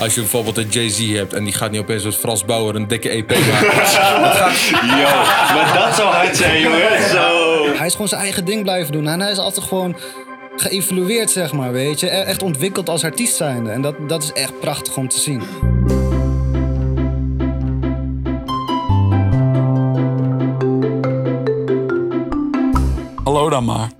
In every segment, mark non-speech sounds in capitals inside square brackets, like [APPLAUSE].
Als je bijvoorbeeld een Jay-Z hebt en die gaat niet opeens met Frans Bauer een dikke EP maken. [LAUGHS] Yo, maar dat zou hard zijn, jongen. Zo. Hij is gewoon zijn eigen ding blijven doen. En hij is altijd gewoon geëvolueerd, zeg maar, weet je. E- Echt ontwikkeld als artiest zijnde. En dat, dat is echt prachtig om te zien. Hallo dan maar.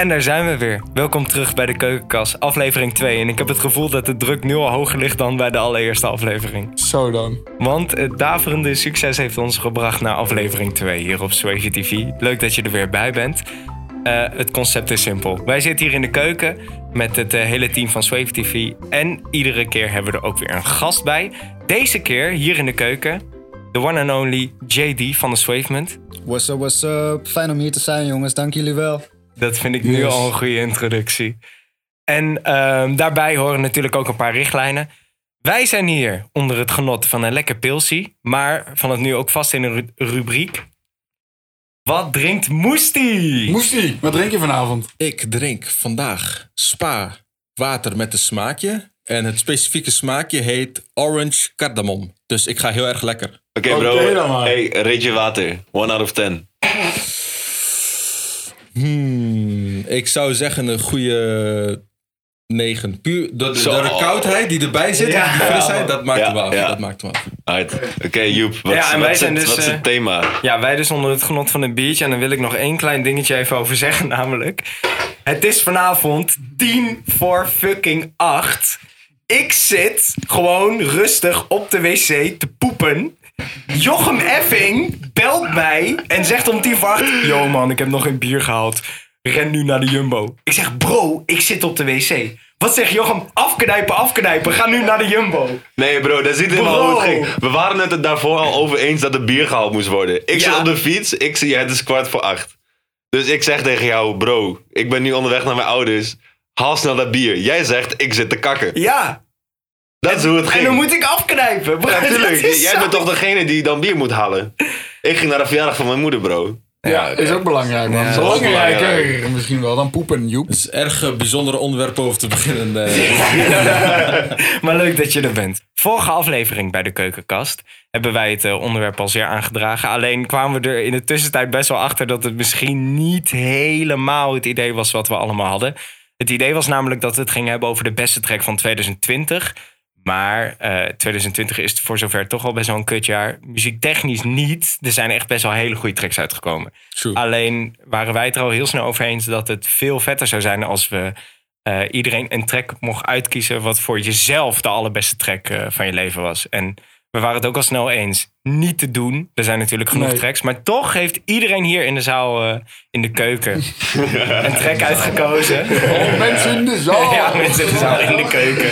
En daar zijn we weer. Welkom terug bij de Keukenkast, aflevering 2. En ik heb het gevoel dat de druk nu al hoger ligt dan bij de allereerste aflevering. Zo dan. Want het daverende succes heeft ons gebracht naar aflevering 2 hier op Swayze TV. Leuk dat je er weer bij bent. Eh, het concept is simpel. Wij zitten hier in de keuken met het eh, hele team van Swave TV. En iedere keer hebben we er ook weer een gast bij. Deze keer hier in de keuken, de one and only JD van de Swavement. What's up, what's up? Fijn om hier te zijn, jongens. Dank jullie wel. Dat vind ik nu al een goede introductie. En ehm, daarbij horen natuurlijk ook een paar richtlijnen. Wij zijn hier onder het genot van een lekker pilsie, maar van het nu ook vast in een ru- rubriek. Wat drinkt Moestie? Moestie, wat drink je vanavond? Ik drink vandaag spa water met een smaakje. En het specifieke smaakje heet orange cardamom. Dus ik ga heel erg lekker. Oké, bro. Hey, rate je water. 1 out of 10. Hmm, ik zou zeggen een goede 9. Puur door de, de koudheid die erbij zit, Ja. en die frisheid, dat maakt Ja, hem af. ja. Dat maakt hem af. Oké, Joep. Wat, Ja, en wat wij is het, dus, wat is eh, het thema? Ja, wij dus onder het genot van een biertje. En dan wil ik nog één klein dingetje even over zeggen, [LAUGHS] namelijk... Het is vanavond 10 voor fucking 8. Ik zit gewoon rustig op de wc te poepen. Jochem Effing belt mij en zegt om 10 voor 8... Yo man, ik heb nog een bier gehaald. Ren nu naar de Jumbo. Ik zeg, bro, ik zit op de wc. Wat zegt Jochem? Afknijpen, afknijpen. Ga nu naar de Jumbo. Nee, bro, dat ziet helemaal hoe het ging. We waren het er daarvoor al over eens dat er bier gehaald moest worden. Ik zit Ja. op de fiets, ik zie het is kwart voor acht. Dus ik zeg tegen jou, bro, ik ben nu onderweg naar mijn ouders. Haal snel dat bier. Jij zegt, ik zit te kakken. Ja, Dat is hoe het en ging. dan moet ik afknijpen. Bro, [LAUGHS] Ja, dat tuurlijk. is Jij zo- bent toch degene die dan bier moet halen? Ik ging naar de verjaardag van mijn moeder, bro. Ja, is ook belangrijk, man. Ja, is belangrijker belangrijk. misschien wel dan poepen, Joep. Het is erg eh, bijzondere onderwerp over te beginnen. eh. [LAUGHS] Maar leuk dat je er bent. Vorige aflevering bij de Keukenkast hebben wij het eh, onderwerp al zeer aangedragen. Alleen kwamen we er in de tussentijd best wel achter dat het misschien niet helemaal het idee was wat we allemaal hadden. Het idee was namelijk dat we het gingen hebben over de beste track van 2020. Maar eh 2020 is voor zover toch al best wel een kutjaar. Muziektechnisch niet. Er zijn echt best wel hele goede tracks uitgekomen. True. Alleen waren wij het er al heel snel over eens dat het veel vetter zou zijn als we eh, iedereen een track mocht uitkiezen wat voor jezelf de allerbeste track eh, van je leven was. En we waren het ook al snel eens. Niet te doen. Er zijn natuurlijk genoeg Nee. tracks. Maar toch heeft iedereen hier in de zaal, eh, in de keuken, [LAUGHS] een track uitgekozen. Oh, mensen in de [LAUGHS] zaal. ja, mensen in de zaal in de keuken.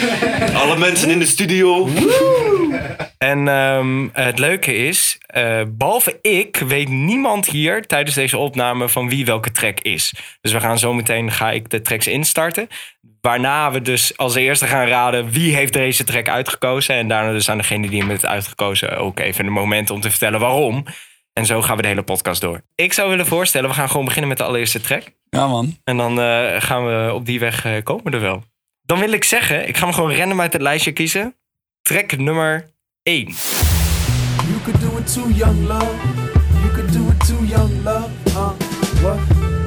Alle mensen in de studio. En ehm, het leuke is, eh, behalve ik, weet niemand hier tijdens deze opname van wie welke track is. Dus we gaan zo meteen, ga ik de tracks instarten. Waarna we dus als eerste gaan raden wie heeft deze track uitgekozen. En daarna dus aan degene die hem heeft uitgekozen ook even een moment om te vertellen waarom. En zo gaan we de hele podcast door. Ik zou willen voorstellen, we gaan gewoon beginnen met de allereerste track. Ja, man. En dan eh, gaan we op die weg eh, komen er wel. Dan wil ik zeggen, ik ga hem gewoon random uit het lijstje kiezen. Track nummer 1. You could do it too, young love. You could do it too, young love. Uh, what?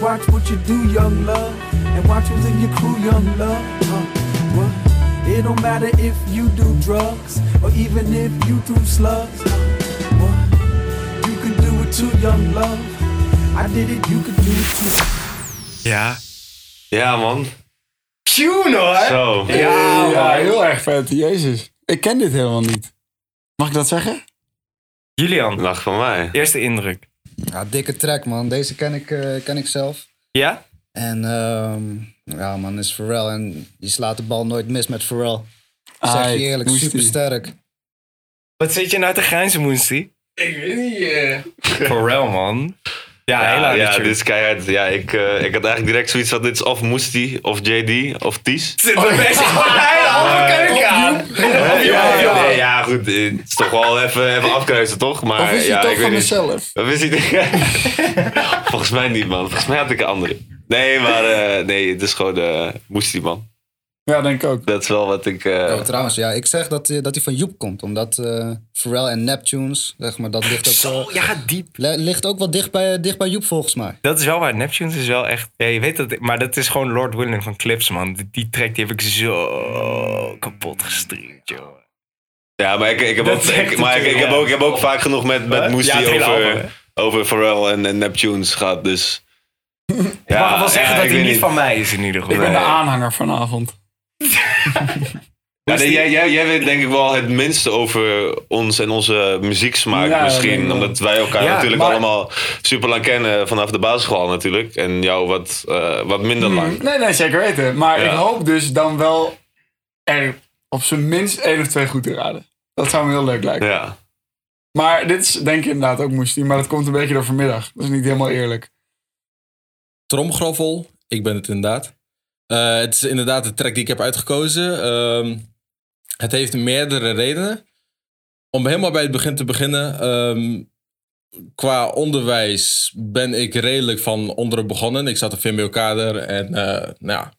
Watch what you do, young love. And watch who's in your crew, young love. Uh, what? It don't matter if you do drugs or even if you do slugs. Uh, what? You could do it too, young love. I did it, you could do it too. Ja. Ja, man. Tune hoor! Zo. Ja, heel erg vet. Jezus. Ik ken dit helemaal niet. Mag ik dat zeggen? Julian, Lach van mij. eerste indruk. Ja, dikke track, man. Deze ken ik, eh, ken ik zelf. Ja? En ehm, ja, man, is Pharrell. En je slaat de bal nooit mis met Pharrell. Zeg Ai, je eerlijk, moest super die. sterk. Wat zit je nou te grijnzen, Moestie? Ik weet niet. Pharrell, man. Ja, heel Ja, harde ja dit is keihard. Ja, ik, eh, ik had eigenlijk direct zoiets van: dit is of Moestie, of JD, of Ties. Zit er best wel een hele halve keuken aan. Ja, ja, nee, ja, goed. Het is toch wel even, even afkruisen, toch? Maar Of is ja, toch ik van weet niet. mezelf? Wat wist hij? [LAUGHS] Volgens mij niet, man. Volgens mij had ik een andere. Nee, maar eh, nee, het is gewoon de Moestie, man. Ja, denk ik ook. Dat is wel wat ik... eh, Oh, trouwens, ja, ik zeg dat, hij- dat hij van Joep komt. Omdat eh Pharrell en Neptunes, zeg maar, dat ligt ook, Zo, wel, ja, diep. li- ligt ook wel dicht bij, dicht bij Joep volgens mij. Dat is wel waar. Neptunes is wel echt... Ja, je weet dat... Maar dat is gewoon Lord Willing van Clips, man. Die, die track die heb ik zo kapot gestreamd, joh. Ja, maar ik, ik heb Dat ook, ik, maar ik, ik heb ook, ik heb ook vaak genoeg met, met? Moestie Ja, over, over Pharrell en, en Neptunes gehad. Dus. Ik mag wel zeggen ja, dat hij niet van mij is in ieder geval. Ik ben de aanhanger vanavond. [LAUGHS] Ja, nee, jij, jij, jij weet denk ik wel het minste over ons en onze muzieksmaak Ja, misschien. Omdat wij elkaar Ja, natuurlijk maar- allemaal super lang kennen vanaf de basisschool natuurlijk. En jou wat, eh, wat minder lang. Nee, nee, zeker weten. Maar Ja. ik hoop dus dan wel er op zijn minst één of twee goed te raden. Dat zou me heel leuk lijken. Ja. Maar dit is denk ik inderdaad ook moestie. Maar dat komt een beetje door vanmiddag. Dat is niet helemaal eerlijk. Tromgroffel, ik ben het inderdaad. Eh, het is inderdaad de track die ik heb uitgekozen. Ehm, het heeft meerdere redenen. Om helemaal bij het begin te beginnen. ehm, qua onderwijs ben ik redelijk van onderen begonnen. Ik zat op VMBO-kader en eh, nou ja,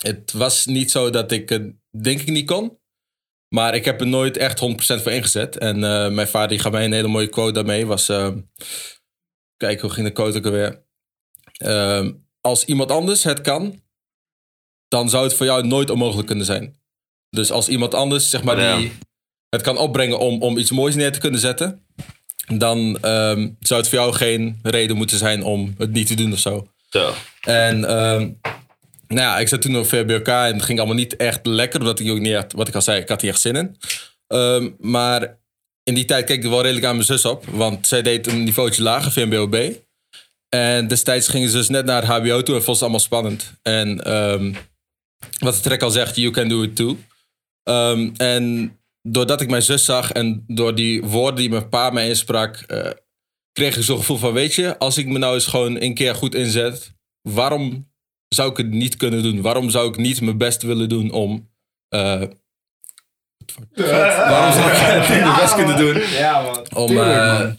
het was niet zo dat ik het denk ik niet kon. Maar ik heb er nooit echt 100% voor ingezet. En eh, mijn vader die gaf mij een hele mooie quote daarmee. Was, ehm, kijk, hoe ging de quote ook alweer? Als iemand anders het kan, dan zou het voor jou nooit onmogelijk kunnen zijn. Dus als iemand anders, zeg maar, Ja. die het kan opbrengen om, om iets moois neer te kunnen zetten, dan ehm, zou het voor jou geen reden moeten zijn om het niet te doen of zo. En ehm, nou ja, ik zat toen op VBOK en het ging allemaal niet echt lekker, omdat ik ook niet echt, wat ik al zei, ik had niet echt zin in. Ehm, maar in die tijd keek ik er wel redelijk aan mijn zus op, want zij deed een niveautje lager, VMBOB. En destijds gingen ze dus net naar het HBO toe en vond ze allemaal spannend. En wat de track al zegt, you can do it too. Ehm, en doordat ik mijn zus zag en door die woorden die mijn pa mij insprak, eh, kreeg ik zo'n gevoel van, weet je, als ik me nou eens gewoon een keer goed inzet, waarom zou ik het niet kunnen doen? Waarom zou ik niet mijn best willen doen om... eh, [LAUGHS] waarom zou ik het niet mijn best kunnen doen Ja, man. om, eh,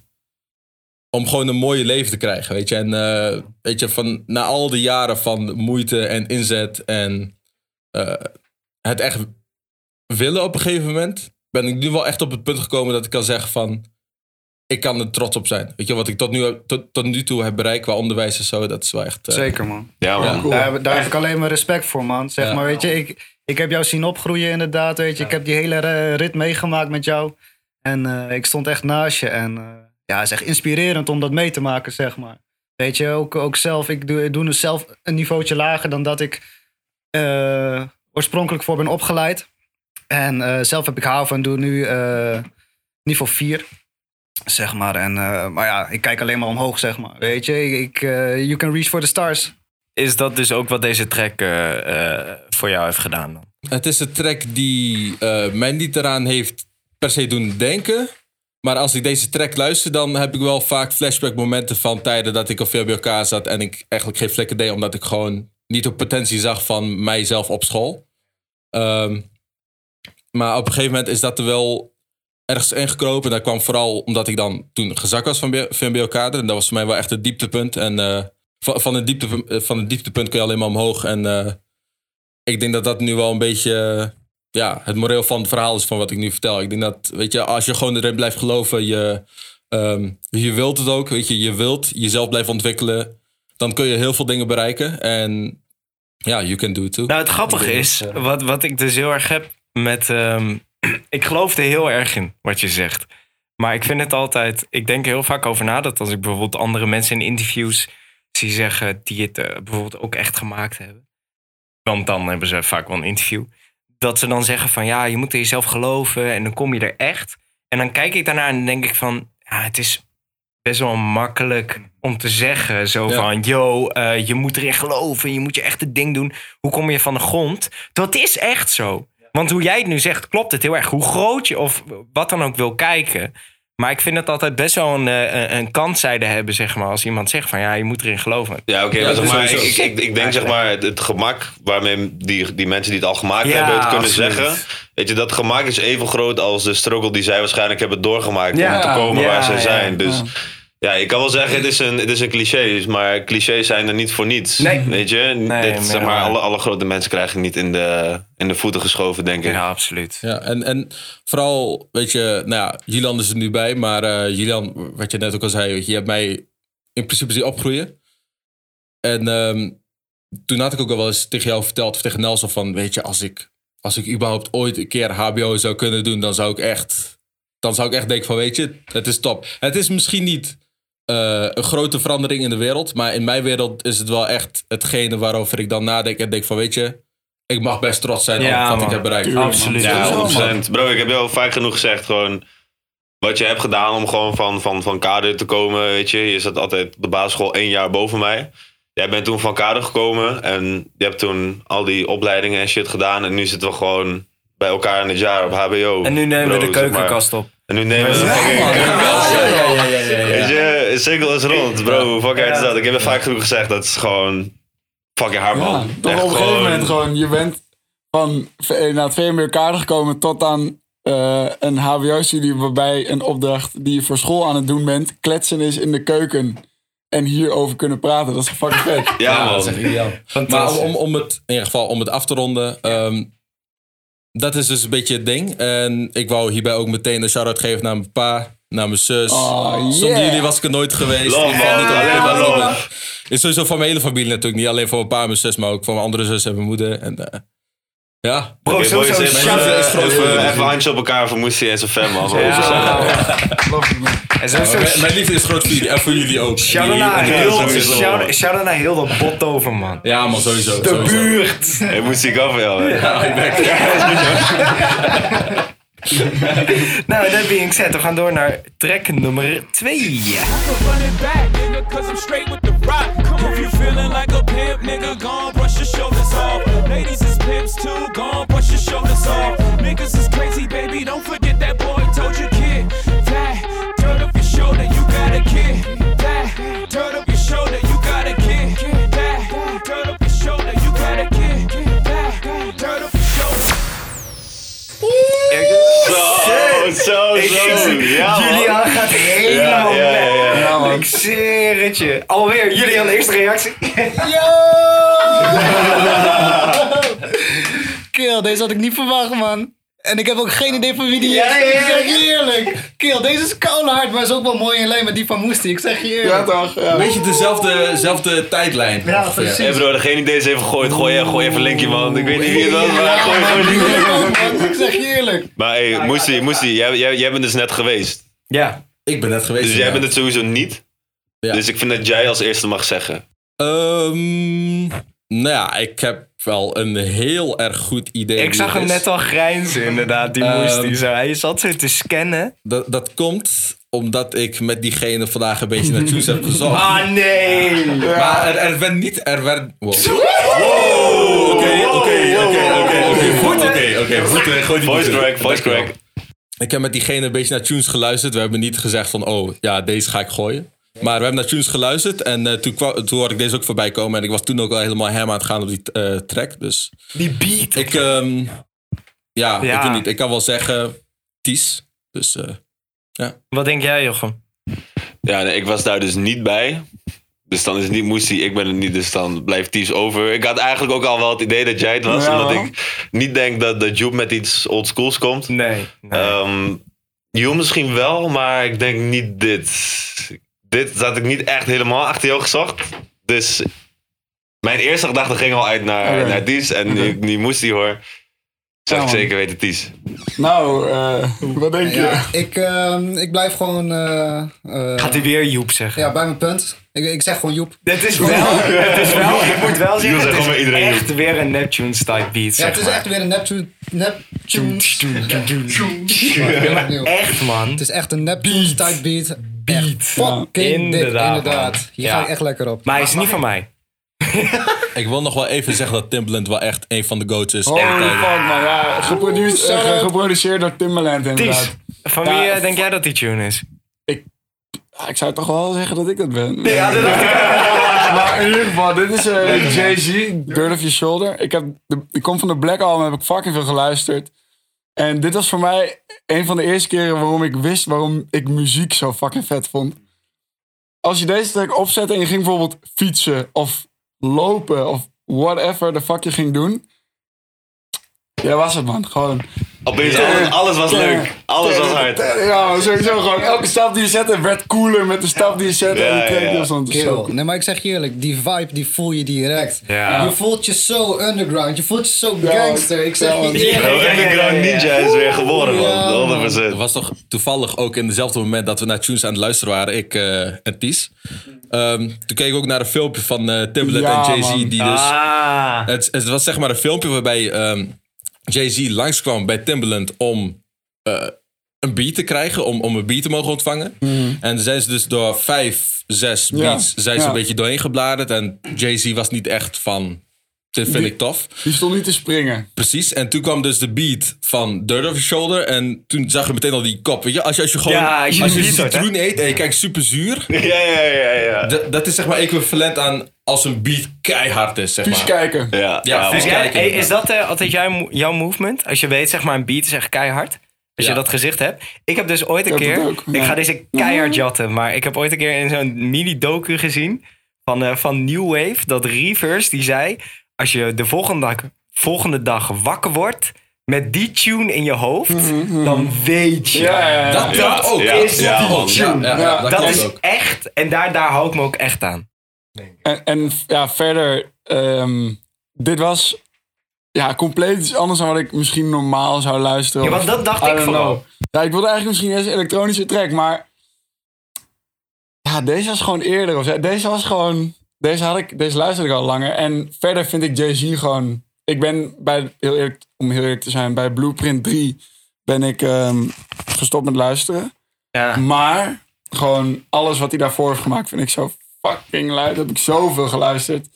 om gewoon een mooie leven te krijgen, weet je. En weet je, van, na al die jaren van moeite en inzet en eh, het echt willen op een gegeven moment, ben ik nu wel echt op het punt gekomen dat ik kan zeggen van, ik kan er trots op zijn. Weet je, wat ik tot nu, tot, tot nu toe heb bereikt qua onderwijs en zo, dat is wel echt... eh, Zeker, man. Ja, man. Ja. Daar, heb- daar heb ik alleen maar respect voor, man. Zeg Ja. maar, weet je, ik, ik heb jou zien opgroeien inderdaad, weet je. Ik heb die hele rit meegemaakt met jou. En eh, ik stond echt naast je. En eh, ja, het is echt inspirerend om dat mee te maken, zeg maar. Weet je, ook, ook zelf, ik doe, ik doe nu zelf een niveautje lager dan dat ik eh, oorspronkelijk voor ben opgeleid. En eh, zelf heb ik HAVO en doe nu eh, niveau 4. Zeg maar. En, eh, maar ja, ik kijk alleen maar omhoog, zeg maar. Weet je, ik, you can reach for the stars. Is dat dus ook wat deze track voor jou heeft gedaan dan? Het is een track die eh, mij niet eraan heeft per se doen denken. Maar als ik deze track luister, dan heb ik wel vaak flashback momenten van tijden dat ik op VBOK zat en ik eigenlijk geen flikker deed, omdat ik gewoon niet op potentie zag van mijzelf op school. Ehm, maar op een gegeven moment is dat er wel ergens ingekropen. En dat kwam vooral omdat ik dan toen gezakt was van VMBO-kader. En dat was voor mij wel echt het dieptepunt. En eh, van, van, het diepte, van het dieptepunt kun je alleen maar omhoog. En eh, ik denk dat dat nu wel een beetje eh, ja, het moreel van het verhaal is van wat ik nu vertel. Ik denk dat, weet je, als je gewoon erin blijft geloven, je, ehm, je wilt het ook, weet je, je wilt jezelf blijven ontwikkelen, dan kun je heel veel dingen bereiken. En ja, you can do it too. Nou, het grappige is, wat, wat ik dus heel erg heb met... ehm, [CLEARS THROAT] ik geloof er heel erg in, wat je zegt. Maar ik vind het altijd... Ik denk er heel vaak over na dat als ik bijvoorbeeld andere mensen in interviews zie zeggen... die het eh, bijvoorbeeld ook echt gemaakt hebben. Want dan hebben ze vaak wel een interview. Dat ze dan zeggen van ja, je moet in jezelf geloven en dan kom je er echt. En dan kijk ik daarna en denk ik van... Ja, het is best wel makkelijk om te zeggen. Zo Ja. van, yo, eh, je moet erin geloven. Je moet je echt het ding doen. Hoe kom je van de grond? Dat is echt zo. Want hoe jij het nu zegt, klopt het heel erg. Hoe groot je of wat dan ook wil kijken. Maar ik vind het altijd best wel een, eh, een, een kantzijde hebben, zeg maar. Als iemand zegt van, ja, je moet erin geloven. Ja, oké, Ja, maar, ik, ik, ik, ik denk zeg maar het, gemak waarmee die, die mensen die het al gemaakt Ja, hebben het kunnen absoluut. zeggen. Weet je, dat gemak is even groot als de struggle die zij waarschijnlijk hebben doorgemaakt Ja. om te komen Ja, waar ze ja. zijn. Dus Ja, ik kan wel zeggen, het is een, het is een cliché, maar clichés zijn er niet voor niets. Nee. Weet je? Nee, Dit, zeg maar, alle, alle grote mensen krijgen niet in de, in de voeten geschoven, denk ik. Ja, absoluut. Ja, en, en vooral, weet je, nou ja, Julian is er nu bij, maar eh Julian, wat je net ook al zei, weet je, je hebt mij in principe zien opgroeien. En ehm, toen had ik ook al wel eens tegen jou verteld, of tegen Nelson, van, weet je, als ik, als ik überhaupt ooit een keer HBO zou kunnen doen, dan zou ik echt, dan zou ik echt denken van, weet je, het is top. Het is misschien niet eh, een grote verandering in de wereld, maar in mijn wereld is het wel echt hetgene waarover ik dan nadenk en denk van, weet je, ik mag best trots zijn Ja, op wat man. ik heb bereikt. Absoluut. Ja, Ja, 100%. Bro, ik heb je al vaak genoeg gezegd, gewoon wat je hebt gedaan om gewoon van, van, van kader te komen, weet je. Je zat altijd op de basisschool één jaar boven mij. Jij bent toen van kader gekomen en je hebt toen al die opleidingen en shit gedaan. En nu zitten we gewoon bij elkaar in het jaar op HBO. En nu nemen we de keukenkast op. En nu nemen we de keukenkast op. Weet je, cirkel is rond, bro. Hoe fuck uit is dat? Ik heb het vaak genoeg gezegd, dat is gewoon fucking hard, Ja, man. toch op een gegeven moment gewoon, je bent van v- naar het VMBO kader gekomen tot aan eh, een HBO-studie waarbij een opdracht die je voor school aan het doen bent, kletsen is in de keuken en hierover kunnen praten. Dat is fucking vet. Ja, man. dat is echt ideaal. Maar om, Fantastisch. om, om het, in ieder geval om het af te ronden. ehm, dat is dus een beetje het ding. En ik wou hierbij ook meteen een shout-out geven naar mijn pa, naar mijn zus. Oh, Zonder jullie was ik er nooit geweest. Love. Is sowieso van mijn hele familie natuurlijk. Niet alleen voor mijn pa en mijn zus, maar ook voor mijn andere zus en mijn moeder. En eh, ja. Bro, Oké, sowieso boys, even, shout- is groot voor even, jullie. even een handje op elkaar voor Moesie en zijn fam, man. Ja, it, man. En sowieso Mijn, mijn liefde is groot voor jullie en voor jullie ook. shout-out naar heel, shout- naar heel dat bot over, man. Ja man, sowieso. De sowieso. buurt. Hey, Moesie, ik van jou, hè. Ja, ik ben- [LAUGHS] Nou, that being said, we gaan door naar track nummer 2. Run it back, nigga, cause I'm straight with the rock. If you feeling like a pimp, nigga, gon' brush your shoulders off. Ladies is pimps too, gone, brush your shoulders off. Niggas is crazy, baby, don't forget that boy told you, kid. That, dirt up your shoulder, you got a kid. That, dirt up your shoulder, you got a kid. That, dirt up your shoulder, you got a kid. That, dirt up your shoulder. Zo, zo, zo. Ja. Julian gaat helemaal Ja, ja, ja, ja. weg. Ja, man. Ik zweer het je. Alweer, Julian, eerste reactie. [LAUGHS] Kill, deze had ik niet verwacht, man. En ik heb ook geen idee van wie die is. Ja, ja, ja. Ik zeg je eerlijk. Kill, deze is koude hard, maar is ook wel mooi in lijn met die van Moestie. Ik zeg je Ja, eerlijk. toch? Ja. Een beetje dezelfde, dezelfde tijdlijn. Ja, ongeveer. precies. Hey bro, degene die deze heeft gegooid, gooi, gooi even een linkje, man. Ik weet niet wie het was, maar gooi gewoon een linkje. man, ik zeg je eerlijk. Maar hey, Moesie, Moesie, jij, jij, jij bent dus net geweest. Ja. Ik ben net geweest. Dus jij ja. bent het sowieso niet. Ja. Dus ik vind dat jij als eerste mag zeggen. Ehm, nou ja, ik heb wel een heel erg goed idee. Ik zag hem is. net al grijnzen, inderdaad. Die Ehm, moest die zo. Hij zat zo te scannen. Dat, dat komt omdat ik met diegene vandaag een beetje naar tunes heb gezocht. Ah, nee. Maar er, er werd niet... Er werd... Wow. Oké, oké, oké, oké, oké. Oké, oké. Voeten. Gooi die Voice crack, voice crack. Ik heb met diegene een beetje naar tunes geluisterd. We hebben niet gezegd van, oh, ja, deze ga ik gooien. Maar we hebben naar tunes geluisterd en eh, toen, kwam, toen hoorde ik deze ook voorbij komen. En ik was toen ook al helemaal hem aan het gaan op die eh, track. Dus Die beat. ik, ehm, ja, Ja. ik weet niet. Ik kan wel zeggen, Ties. Dus eh, Wat denk jij, Jochem? Ja, nee, ik was daar dus niet bij. Dus dan is het niet Moesie, ik ben het niet, dus dan blijft Ties over. Ik had eigenlijk ook al wel het idee dat jij het was. Ja, omdat ik niet denk dat, dat Joep met iets oldschools komt. Nee. nee. Ehm Joep misschien wel, maar ik denk niet dit. Dit had ik niet echt helemaal achter jou gezocht. Dus mijn eerste gedachte ging al uit naar, naar Ties. En nu ik nu Moesie hoor, zeg Ja, ik zeker weten Ties. Nou, eh, wat denk je? Ja, ik, ehm, ik blijf gewoon eh, eh, Gaat hij weer Joep zeggen? ja, bij mijn punt. Ik, ik zeg gewoon Joep. Dit is wel, het is wel, ik moet wel zeggen, het is iedereen echt weer een Neptunes type beat, Ja, het is maar. echt weer een Neptune. Neptune. Echt, man. Het is echt een Neptune type beat. Beat. Inderdaad, inderdaad. Hier Ja. ga ik echt lekker op. Maar hij is niet van mij. [LAUGHS] ik wil nog wel even zeggen dat Timbaland wel echt een van de goats is. Holy tijden. fuck, man. Ja, geproduce- eh, geproduceerd door Timbaland inderdaad. Ties, van wie Ja, eh, denk jij dat die tune is? Ja, ik zou toch wel zeggen dat ik dat ben. Ja, dat dacht ik [LAUGHS] Maar in ieder geval, dit is eh, Jay-Z, Dirt of Your Shoulder. Ik, heb de, ik kom van de Black Album, heb ik fucking veel geluisterd. En dit was voor mij een van de eerste keren waarom ik wist waarom ik muziek zo fucking vet vond. als je deze track opzet en je ging bijvoorbeeld fietsen of lopen of whatever de fuck je ging doen. Ja, was het man. Gewoon. Opeens, alles, alles was leuk. Alles was hard. Ja, sowieso gewoon. Elke stap die je zette werd cooler met de stap die je zette. en die Ja, track ja, cool. Nee, maar ik zeg je eerlijk, die vibe die voel je direct. Ja. Je voelt je zo underground, je voelt je zo gangster. Ik zeg je Underground Ninja is weer geboren, Ja, man. man. 100%. Het was toch toevallig ook in dezelfde moment dat we naar tunes aan het luisteren waren, ik eh, en Ties. Ehm, toen keek ik ook naar een filmpje van eh Timbaland Ja, en Jay-Z. Die dus, Ah. het, het was zeg maar een filmpje waarbij ehm, Jay-Z langskwam bij Timbaland om eh, een beat te krijgen, om, om een beat te mogen ontvangen. En zijn ze dus door vijf, zes. Ja, beats zijn ze ja. een beetje doorheen gebladerd. En Jay-Z was niet echt van, dit vind Die- ik tof. Die stond niet te springen. Precies, en toen kwam dus de beat van Dirt Over Your Shoulder. En toen zag je meteen al die kop. Weet je, als je, als je gewoon Ja, als je citroen eet en je kijkt super zuur. [LAUGHS] Ja, ja, ja, ja. Dat, dat is zeg maar equivalent aan als een beat keihard is, zeg Vies maar. kijken. Ja, Ja, kijken, hey, is dat eh, altijd jouw, jouw movement? Als je weet, zeg maar, een beat is echt keihard. Als Ja. je dat gezicht hebt. Ik heb dus ooit een keer... ook, Ik ga deze keihard jatten. Maar ik heb ooit een keer in zo'n mini-docu gezien... Van, eh, van New Wave, dat Reverse, die zei... Als je de volgende dag, volgende dag wakker wordt... Met die tune in je hoofd, dan weet je. Mhm, Ja, ja, ja. Dat, dat ook. Is ja, die tune. Dat, is ook. echt, en daar, daar hou ik me ook echt aan. En, en ja, verder, ehm, dit was ja, compleet iets anders dan wat ik misschien normaal zou luisteren. Ja, want dat dacht I ik vooral. Ja, ik wilde eigenlijk misschien eerst een elektronische track, maar ja, deze was gewoon eerder. Of, deze was gewoon, deze, had ik, deze luisterde ik al langer. En verder vind ik Jay-Z gewoon, ik ben bij, heel eerlijk, om heel eerlijk te zijn, bij Blueprint 3 ben ik ehm, gestopt met luisteren. Ja. Maar gewoon alles wat hij daarvoor heeft gemaakt vind ik zo fucking luid. Heb ik zoveel geluisterd.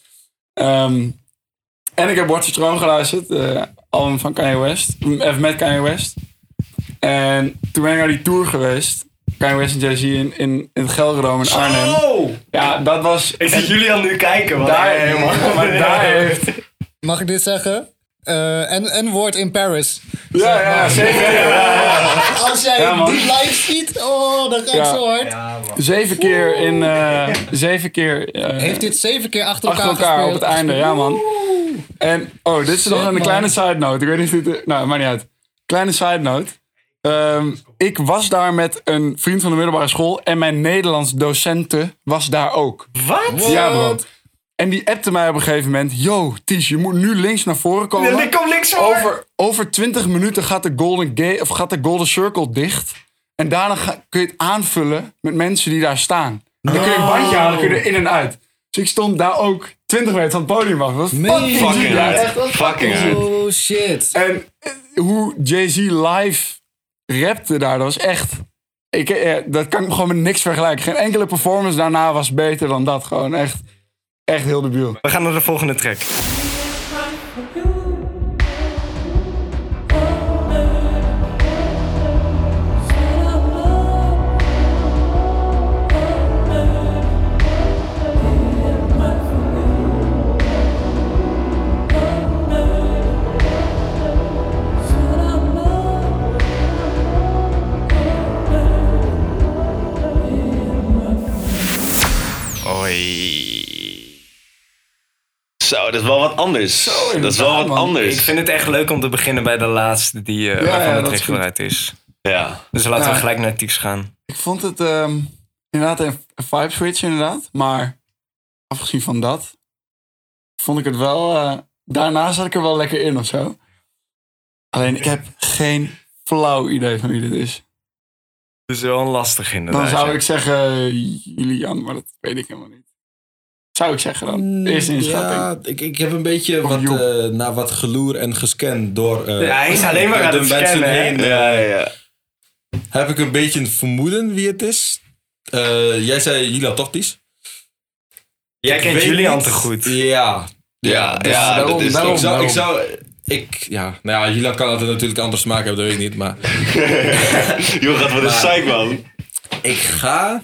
Ehm, en ik heb Watch Throne geluisterd. eh album van Kanye West. Even met Kanye West. En toen ben ik naar die tour geweest. Kanye West en Jay-Z in, in, in het Gelredome in Arnhem. Oh! Ja, dat was... Ik zie Julian nu kijken. Want daar, helemaal... [LAUGHS] maar daar heeft... Mag ik dit zeggen? Eh, en een woord in Paris. Ja, ja, zeker. [LAUGHS] Als jij Ja, man. die live ziet, oh, dan ga ik Ja. zo hard. Zeven keer in... eh, zeven keer... eh, Heeft dit zeven keer achter achter elkaar, elkaar op het einde, ja man. En, oh, dit is nog een kleine side note. Ik weet niet of dit... Nou, maakt niet uit. Kleine side note. Ehm, ik was daar met een vriend van de middelbare school en mijn Nederlands docente was daar ook. Wat? Ja, bro. En die appte mij op een gegeven moment: Yo, Ties, je moet nu links naar voren komen. Ik kom links voor. Over, over 20 minuten gaat de, Golden Gate, of gaat de Golden Circle dicht. En daarna ga- kun je het aanvullen met mensen die daar staan. Dan kun je een bandje halen, kun je er in en uit. Dus ik stond daar ook 20 meter van het podium af. Dat was fucking Fucking hard. echt, Fucking hard. Oh shit. En eh, hoe Jay-Z live rapte daar, dat was echt... Ik, eh, dat kan ik gewoon met niks vergelijken. Geen enkele performance daarna was beter dan dat. Gewoon echt, echt heel debiel. We gaan naar de volgende track. Zo, dat is wel wat anders. dat is wel wat man. anders. Ik vind het echt leuk om te beginnen bij de laatste die, eh Ja, waarvan ja, track is is. Ja. Dus laten Ja. we gelijk naar Tieks gaan. Ik vond het ehm, inderdaad een een vibe switch inderdaad. Maar afgezien van dat, vond ik het wel... eh, daarna zat ik er wel lekker in of zo. Alleen ik heb geen flauw idee van wie dit is. Dus wel een lastig inderdaad. Dan zou ik zeggen Julian, maar dat weet ik helemaal niet. Zou ik zeggen dan. Eerste inschatting. Ja, ik, ik heb een beetje wat, eh, naar wat geloer en gescand door eh, Ja, hij is alleen maar aan de het mensen scannen, hè? heen. Ja, eh, ja. Heb ik een beetje een vermoeden wie het is. Eh, jij zei Julian toch, Ties? Jij Ik kent Julian niet. te goed. Ja. Ja, dus ja, daarom- dat is daarom- ik zou, ik zou, ik, ja, nou ja, Julian kan altijd natuurlijk andere smaak hebben, dat weet ik niet. Maar [LAUGHS] Joh, gaat wat een psych, man. ik ga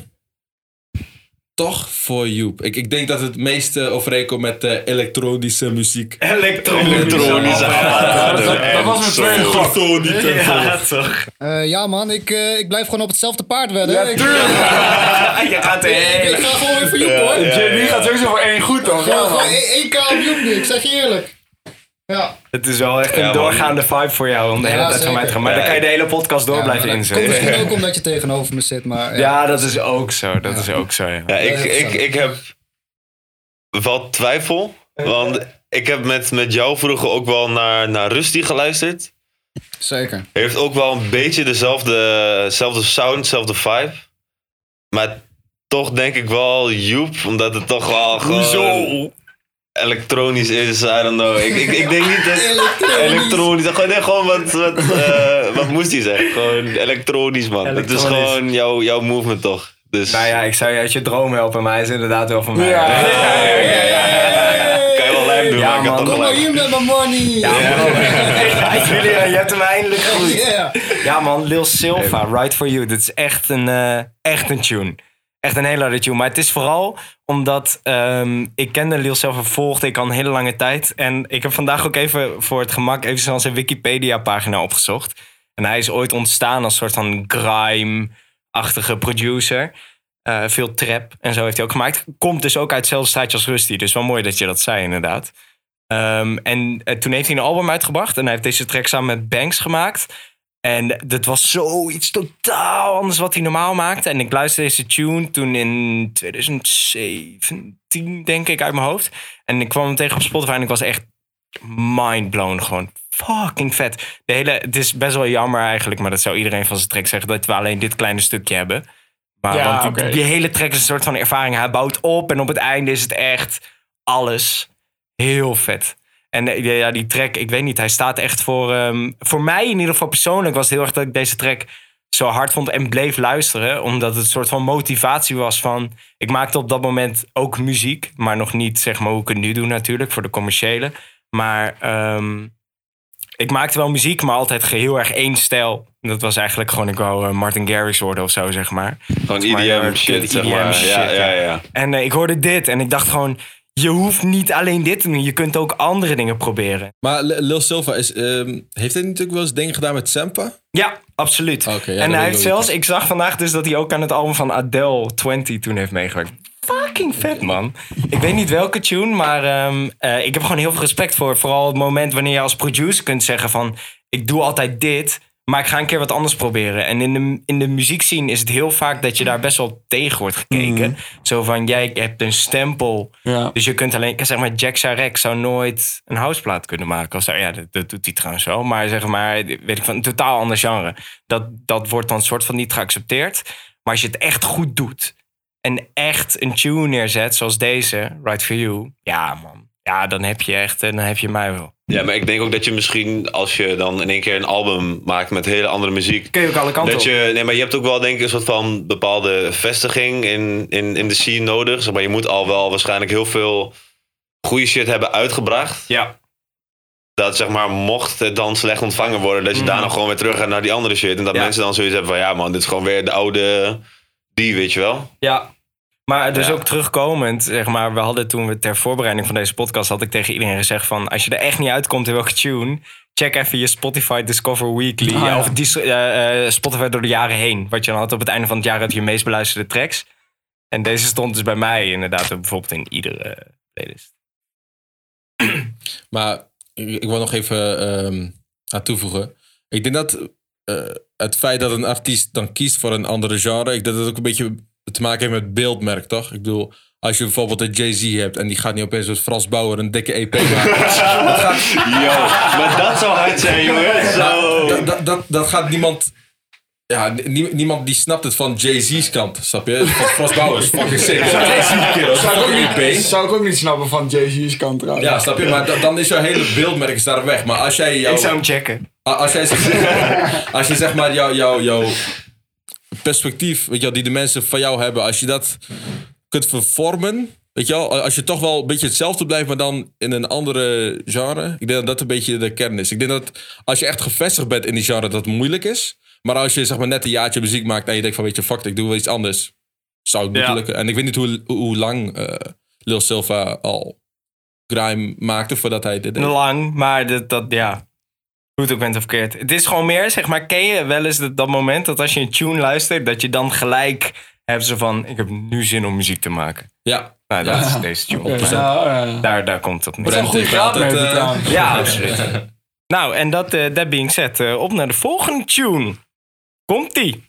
toch voor Joep. Ik, ik denk dat het meeste overeenkomt met de elektronische muziek. Elektronisch. Ja, dat, dat was mijn tweede. Ja, toch. Eh, ja man, ik, eh, ik blijf gewoon op hetzelfde paard wedden. Ja, ik, tuurlijk. [LAUGHS] [LAUGHS] Je gaat de ik, hele... ik ga gewoon weer voor Joep hoor. JB gaat sowieso voor één goed, toch? Ja, Ja, man. één één k op Joep nu, ik zeg je eerlijk. Ja, Het is wel echt een Ja, man. doorgaande vibe voor jou om de hele Ja, tijd van mij te gaan. Maar dan kan je de hele podcast door ja, blijven inzetten. misschien [LAUGHS] ook omdat je tegenover me zit, maar ja. Ja, dat is ook zo. Dat is ook zo, ja. Ja, ik, ik, ik heb wel twijfel. Want ik heb met, met jou vroeger ook wel naar, naar Rusty geluisterd. Zeker. Heeft ook wel een beetje dezelfde, dezelfde sound, dezelfde vibe. Maar toch denk ik wel Joep, omdat het toch wel gewoon elektronisch is. I don't know. Ik, ik, ik denk niet dat elektronisch. Gewoon, nee, gewoon wat, wat, eh, wat moest hij zeggen? Gewoon elektronisch, man. Het is Elektronisch. gewoon jouw, jouw movement, toch? Dus Nou ja, ik zou je uit je droom helpen, maar hij is inderdaad wel van mij. Ja. kan je wel lijm doen, Ja, maar man. toch Kom maar hier met mijn money. Ja, bro. Ja, Julian, je hebt hem eindelijk goed. Ja. Ja man, Lil Silva, Right For You. Dit is echt een, eh, echt een tune. Echt een hele harde. Maar het is vooral omdat ehm, ik kende Lil Silva, volgde ik al een hele lange tijd. En ik heb vandaag ook even voor het gemak even zijn Wikipedia pagina opgezocht. En hij is ooit ontstaan als soort van grime-achtige producer. Eh, veel trap en zo heeft hij ook gemaakt. Komt dus ook uit hetzelfde straatje als Rusty. Dus wel mooi dat je dat zei inderdaad. Ehm, en eh, toen heeft hij een album uitgebracht. En hij heeft deze track samen met Banks gemaakt. En dat was zoiets totaal anders wat hij normaal maakte. En ik luisterde deze tune toen in 2017, denk ik, uit mijn hoofd. En ik kwam hem tegen op Spotify en ik was echt mindblown. Gewoon fucking vet. De hele, het is best wel jammer eigenlijk, maar dat zou iedereen van zijn track zeggen... dat we alleen dit kleine stukje hebben. Maar Ja, want die hele track is een soort van ervaring. Hij bouwt op en op het einde is het echt alles heel vet. En ja, die track, ik weet niet, hij staat echt voor... ehm, voor mij in ieder geval persoonlijk was het heel erg dat ik deze track zo hard vond en bleef luisteren. Omdat het een soort van motivatie was van... Ik maakte op dat moment ook muziek, maar nog niet zeg maar hoe ik het nu doe natuurlijk, voor de commerciële. Maar ehm, ik maakte wel muziek, maar altijd heel erg één stijl. Dat was eigenlijk gewoon, ik wou eh, Martin Garrix worden of zo, zeg maar. Gewoon EDM shit, zeg EDM maar. shit, ja, ja, ja. ja. En eh, ik hoorde dit en ik dacht gewoon... Je hoeft niet alleen dit te doen, je kunt ook andere dingen proberen. Maar Lil Silva is, ehm, heeft hij natuurlijk wel eens dingen gedaan met Sampa? Ja, absoluut. Ja, en hij heeft zelfs, ik zag vandaag dus dat hij ook aan het album van Adele 20 toen heeft meegewerkt. Fucking vet, man. Ik weet niet welke tune, maar ehm, eh, ik heb gewoon heel veel respect voor. Vooral het moment wanneer je als producer kunt zeggen van... Ik doe altijd dit, maar ik ga een keer wat anders proberen. En in de, in de muziekscene is het heel vaak dat je daar best wel tegen wordt gekeken. Zo van, jij hebt een stempel. Ja. Dus je kunt alleen, zeg maar, Jack Sharek zou nooit een houseplaat kunnen maken. Zo. Ja, dat, dat doet hij trouwens wel. Maar zeg maar, weet ik van, een totaal ander genre. Dat, dat wordt dan soort van niet geaccepteerd. Maar als je het echt goed doet en echt een tune neerzet, zoals deze, Right For You. Ja, man. Ja, dan heb je echt, en dan heb je mij wel. Ja, maar ik denk ook dat je misschien, als je dan in één keer een album maakt met hele andere muziek. Kun je ook alle kanten Dat op. je, nee, maar je hebt ook wel denk ik een soort van bepaalde vestiging in, in, in de scene nodig. Zeg maar je moet al wel waarschijnlijk heel veel goede shit hebben uitgebracht. Ja, Dat zeg maar, mocht het dan slecht ontvangen worden, dat je Mhm. daarna gewoon weer terug gaat naar die andere shit. En dat Ja. mensen dan zoiets hebben van, ja man, dit is gewoon weer de oude die, weet je wel. ja. Maar dus Ja. ook terugkomend, zeg maar, we hadden toen we ter voorbereiding van deze podcast, had ik tegen iedereen gezegd van, als je er echt niet uitkomt in welke tune, check even je Spotify Discover Weekly. Ah, ja. Of dis- eh, eh, Spotify door de jaren heen. Wat je dan had op het einde van het jaar had je meest beluisterde tracks. En deze stond dus bij mij inderdaad bijvoorbeeld in iedere playlist. Maar ik, ik wil nog even ehm, aan toevoegen. Ik denk dat eh, het feit dat een artiest dan kiest voor een andere genre, ik denk dat het ook een beetje te maken heeft met beeldmerk, toch? Ik bedoel, als je bijvoorbeeld een Jay-Z hebt en die gaat niet opeens met Frans Bauer een dikke EP maken. [LAUGHS] dat, gaat, Yo, maar dat zou hard zijn, jongen. Zo. dat, dat, dat, dat gaat niemand. Ja, nie- niemand die snapt het van Jay-Z's kant, snap je? Van Frans Bauer is fucking sick. Jay-Z, is Zou ik, ook fucking niet, EP. zou ik ook niet snappen van Jay-Z's kant trouwens. Ja, snap je? Maar da- dan is jouw hele beeldmerk daar weg. Maar als jij jouw... Ik zou hem checken. Als, jij, zeg- [LAUGHS] als je zeg maar jouw jou, jou perspectief, weet je wel, die de mensen van jou hebben, als je dat kunt vervormen, weet je wel, als je toch wel een beetje hetzelfde blijft, maar dan in een andere genre. Ik denk dat dat een beetje de kern is. Ik denk dat als je echt gevestigd bent in die genre, dat het moeilijk is. Maar als je zeg maar net een jaartje muziek maakt en je denkt van, weet je, fuck, ik doe wel iets anders. zou het moeten Ja. lukken. En ik weet niet hoe, hoe lang eh, Lil Silva al grime maakte voordat hij dit deed. Lang, maar dat, dat ja. Hoe het ook bent of verkeerd. Het is gewoon meer, zeg maar, ken je wel eens dat, dat moment dat als je een tune luistert, dat je dan gelijk hebt ze van, ik heb nu zin om muziek te maken. Ja, Nou, dat Ja. is deze tune. Ja, ja. Daar, daar komt het op neer. Brent goede heeft graad altijd... mee, eh, trouwens. Ja, absoluut. nou, en dat, eh that being said, eh, op naar de volgende tune. Komt-ie.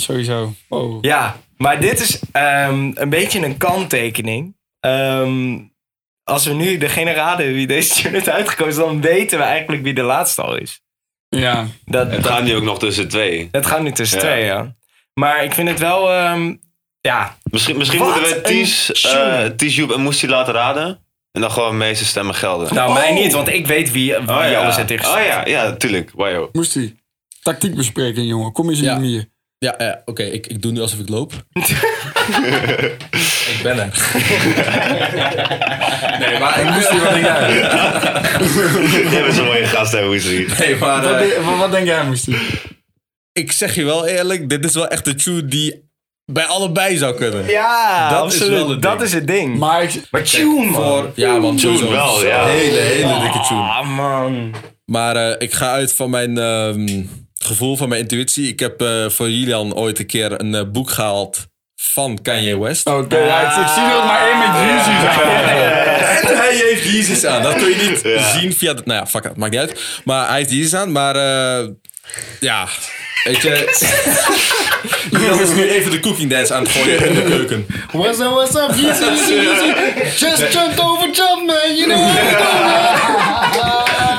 Sowieso. Oh. Ja, maar dit is ehm, een beetje een kanttekening. Ehm, als we nu degene raden wie deze tune heeft uitgekozen, dan weten we eigenlijk wie de laatste al is. Ja. Dat, Het dat, gaat nu ook nog tussen twee. het gaat nu tussen Ja. twee, ja. Maar ik vind het wel, ehm, ja, Misschien, misschien moeten we Ties, eh Ties, Joep en Moestie laten raden. En dan gewoon meeste stemmen gelden. nou mij niet, want ik weet wie, wie oh, ja. alles heeft tegen. Oh ja, ja, tuurlijk. Hij. Tactiek bespreken, jongen. Kom eens in Ja. de manier. Ja, ja oké, ik, ik doe nu alsof ik loop. [LAUGHS] ik ben er. [LAUGHS] nee, maar ik, Moest hij, wat denk jij? Jij bent zo'n mooie gast, hè, Moestie. nee, maar Wat, eh, denk- wat, wat denk jij, Moest hij? ik zeg je wel eerlijk, dit is wel echt een tune die bij allebei zou kunnen. Ja, Dat is absoluut. wel het dat ding. is het ding. Maar ik, Maar tune, man. Voor, ja, man, Tune wel, ja. Hele, hele dikke tune. Ah, man. Maar eh, ik ga uit van mijn ehm, gevoel, van mijn intuïtie. Ik heb eh, voor Julian ooit een keer een eh, boek gehaald van Kanye West. Oké, ja, ik, ik zie ook maar één met Yeezy. En hij heeft Yeezys aan. Dat kun je niet zien via... De, nou ja, fuck it, maakt niet uit. Maar hij heeft Yeezys aan. Maar eh, ja, weet je... [LAUGHS] Julian is nu even de cooking dance aan het gooien in de keuken. What's up, what's up? Easy, easy. [LAUGHS] Just jump over jump, man. You know what I'm doing. [LAUGHS]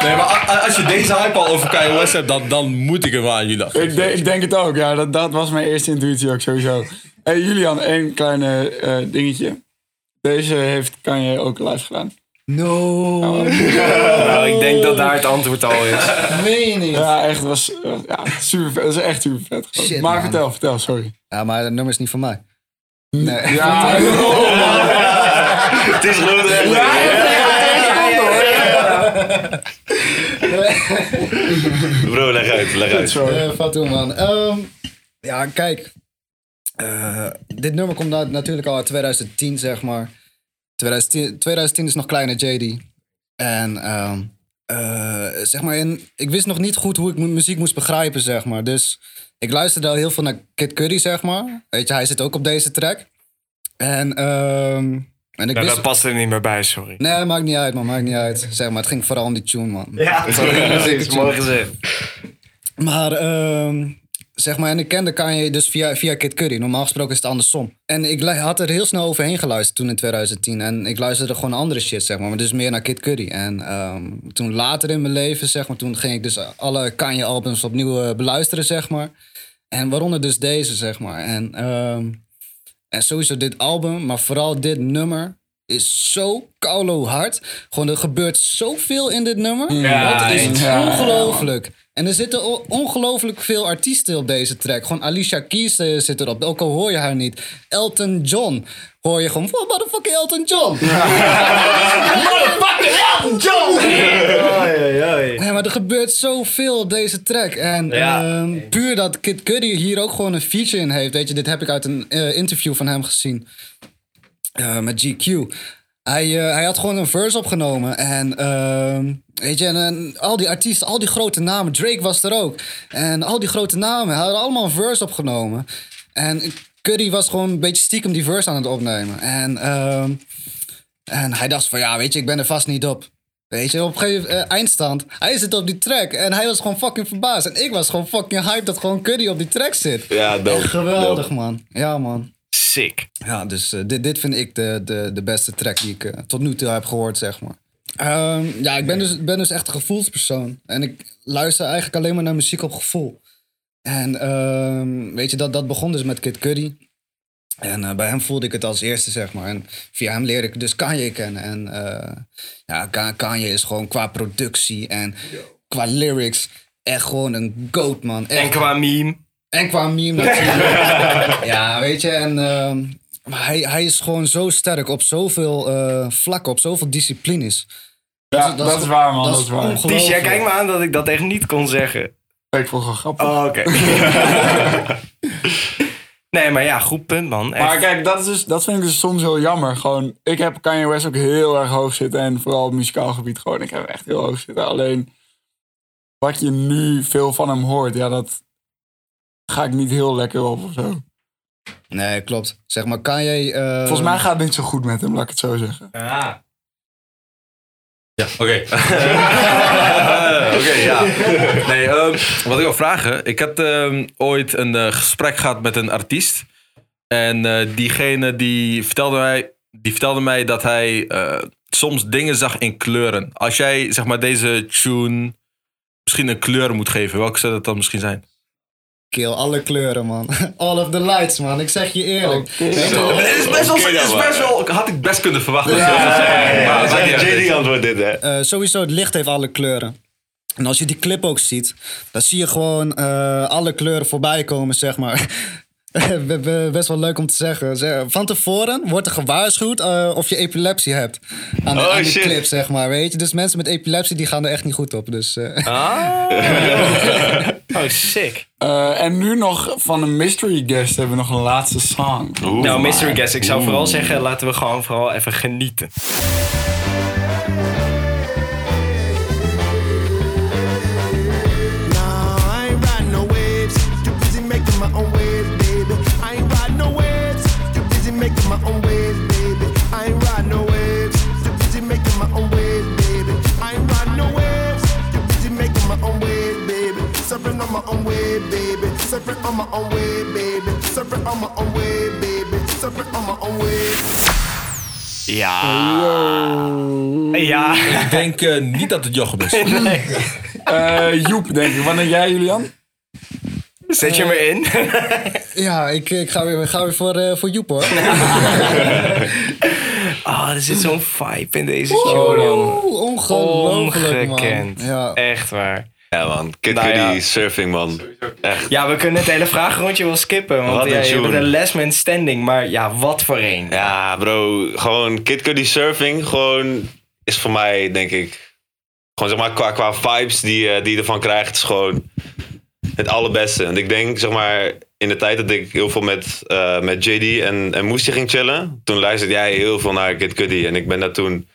Nee, maar als je deze hype al over West hebt, dan, dan moet ik hem wel aan Julian. Ik, denk- ik denk het ook, ja. Dat, dat was mijn eerste intuïtie ook sowieso. Hey, Julian, één kleine eh, dingetje. Deze heeft Kanye ook live gedaan. No, Nou, ik denk dat daar het antwoord al is. meen je niet. Ja, echt, was eh, ja, super vet. Dat is echt super vet. Shit, maar man. vertel, vertel, sorry. Ja, maar dat nummer is niet van mij. Nee. Ja, Ties gelooft er echt niet. [LAUGHS] Bro, leg uit, leg uit. sorry. Eh, Fatou, man. Ehm, ja, kijk. Eh, dit nummer komt natuurlijk al uit 2010, zeg maar. 2010, 2010 is nog kleine JD. En ehm, eh, zeg maar, in, ik wist nog niet goed hoe ik mu- muziek moest begrijpen, zeg maar. Dus ik luisterde al heel veel naar Kid Cudi, zeg maar. Weet je, hij zit ook op deze track. En, ehm, en ik Ja, wist... dat past er niet meer bij, sorry. Nee, dat maakt niet uit, man. Maakt niet uit. Zeg maar, het ging vooral om die tune, man. Ja, precies. Mooi gezegd. Maar, ehm, zeg maar, en ik kende Kanye dus via, via Kid Cudi. Normaal gesproken is het andersom. En ik had er heel snel overheen geluisterd toen in 2010. En ik luisterde gewoon andere shit, zeg maar. Maar dus meer naar Kid Cudi. En ehm, toen later in mijn leven, zeg maar, toen ging ik dus alle Kanye-albums opnieuw eh, beluisteren, zeg maar. En waaronder dus deze, zeg maar. En, ehm, en sowieso dit album, maar vooral dit nummer is zo koulo hard. Gewoon, er gebeurt zoveel in dit nummer. Ja, het is ongelooflijk. En er zitten ongelooflijk veel artiesten op deze track. Gewoon Alicia Keys eh, zit erop. Ook al hoor je haar niet. Elton John. Hoor je gewoon, oh, motherfucking Elton John. motherfucking Elton John. Ja, [LAUGHS] maar er gebeurt zoveel op deze track. En Ja. ehm, puur dat Kid Cudi hier ook gewoon een feature in heeft. Weet je, dit heb ik uit een eh, interview van hem gezien. Eh, met GQ. Hij, eh, hij had gewoon een verse opgenomen. En ehm, weet je, en, en al die artiesten, al die grote namen. Drake was er ook. En al die grote namen hadden allemaal een verse opgenomen. En Cudi was gewoon een beetje stiekem die verse aan het opnemen. En, ehm, en hij dacht van, ja, weet je, ik ben er vast niet op. Weet je, op een gegeven eh, eindstand. Hij zit op die track en hij was gewoon fucking verbaasd. En ik was gewoon fucking hyped dat gewoon Cudi op die track zit. Ja, dope. Geweldig, Dope. man. Ja, man. Sick. Ja, dus eh, dit, dit vind ik de, de, de beste track die ik eh, tot nu toe heb gehoord, zeg maar. Ehm, ja, ik ben dus, ben dus echt een gevoelspersoon. En ik luister eigenlijk alleen maar naar muziek op gevoel. En ehm, weet je, dat, dat begon dus met Kid Cudi. En eh, bij hem voelde ik het als eerste, zeg maar. En via hem leerde ik dus Kanye kennen. En eh, ja, Ka- Kanye is gewoon qua productie en qua lyrics echt gewoon een goat, man. Echt. En qua meme. En qua meme natuurlijk. [LAUGHS] ja, weet je, en ehm, maar hij, hij is gewoon zo sterk op zoveel eh, vlakken, op zoveel disciplines. Ja, dat, is waar, man. Dat, is waar. Ties, jij kijkt me aan dat ik dat echt niet kon zeggen. Ik vond het wel grappig. Oh, oké. [LAUGHS] nee, maar ja, goed punt, man. Echt. Maar kijk, dat, is dus, dat vind ik dus soms heel jammer. Gewoon, ik heb Kanye West ook heel erg hoog zitten. En vooral op muzikaal gebied gewoon. Ik heb hem echt heel hoog zitten. Alleen, wat je nu veel van hem hoort, ja, dat ga ik niet heel lekker op of zo. Nee, klopt. Zeg maar, Kanye... eh, Volgens mij gaat het niet zo goed met hem, laat ik het zo zeggen. Ja. Ja, oké. [LAUGHS] oké, ja. Nee, ehm, wat ik wil vragen. Ik had ehm, ooit een eh, gesprek gehad met een artiest. En eh, diegene die vertelde, mij, die vertelde mij dat hij eh, soms dingen zag in kleuren. Als jij zeg maar deze tune misschien een kleur moet geven, welke zou dat dan misschien zijn? Kill, alle kleuren, man. [LAUGHS] All of the lights, man. Ik zeg je eerlijk. Je, Het is best wel, is best wel had ik best kunnen verwachten. Ja, niet is uit. JD antwoord dit, hè? eh, sowieso, het licht heeft alle kleuren. En als je die clip ook ziet, dan zie je gewoon eh, alle kleuren voorbij komen, zeg maar. [LAUGHS] Be- be- Best wel leuk om te zeggen. Zeg, Van tevoren wordt er gewaarschuwd eh, of je epilepsie hebt. Aan de, Oh, aan de shit. clip, zeg maar. Weet je? Dus mensen met epilepsie die gaan er echt niet goed op. Dus, eh, Ah. [LAUGHS] oh, sick. Eh, en nu nog van een mystery guest hebben we nog een laatste song. Nou, Mystery Guest, ik zou vooral zeggen, laten we gewoon vooral even genieten. Surfing on my own wave, baby. Surfing on my own wave, baby. Surfing on my own wave, baby. Surfing on my own wave. Ja. Ja. Ik denk eh, niet dat het Jochem is. [LAUGHS] Eh, Joep, denk ik. Wanneer jij, Julian? Zet je me in? [LAUGHS] ja, ik, ik ga weer, ga weer voor, eh, voor Joep, hoor. Oh, [LAUGHS] er zit zo'n vibe in deze. Oeh, ongelooflijk, man. Ongekend. Ja. Echt waar. Ja, man. Kid Nou surfing, man. Echt. Ja, we kunnen het hele vragenrondje wel skippen. Want Wat een ja, je tune. bent een last man standing. Maar ja, wat voor een. Ja, bro. Gewoon Kid Cudi surfing. Gewoon is voor mij, denk ik... Gewoon zeg maar qua, qua vibes die, eh, die je ervan krijgt. is gewoon het allerbeste. En ik denk, zeg maar... In de tijd dat ik heel veel met, eh, met JD en, en Moestie ging chillen... Toen luisterde jij heel veel naar Kid Cudi. En ik ben daar toen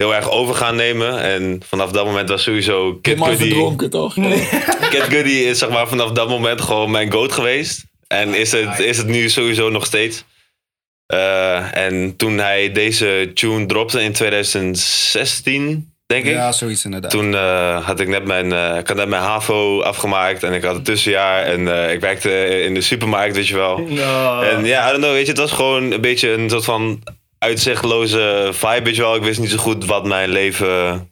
heel erg over gaan nemen. En vanaf dat moment was sowieso Kid Helemaal Cudi... verdronken, toch? [LAUGHS] Kid Cudi is zeg maar vanaf dat moment gewoon mijn goat geweest. En is het, is het nu sowieso nog steeds. Eh, en toen hij deze tune dropte in 2016, denk ik. Ja, zoiets inderdaad. Toen eh, had ik net mijn, eh, ik had net mijn HAVO afgemaakt en ik had het tussenjaar. En eh, ik werkte in de supermarkt, weet je wel. En ja, I don't know, weet je, het was gewoon een beetje een soort van uitzichtloze vibe, weet je wel. Ik wist niet zo goed wat mijn leven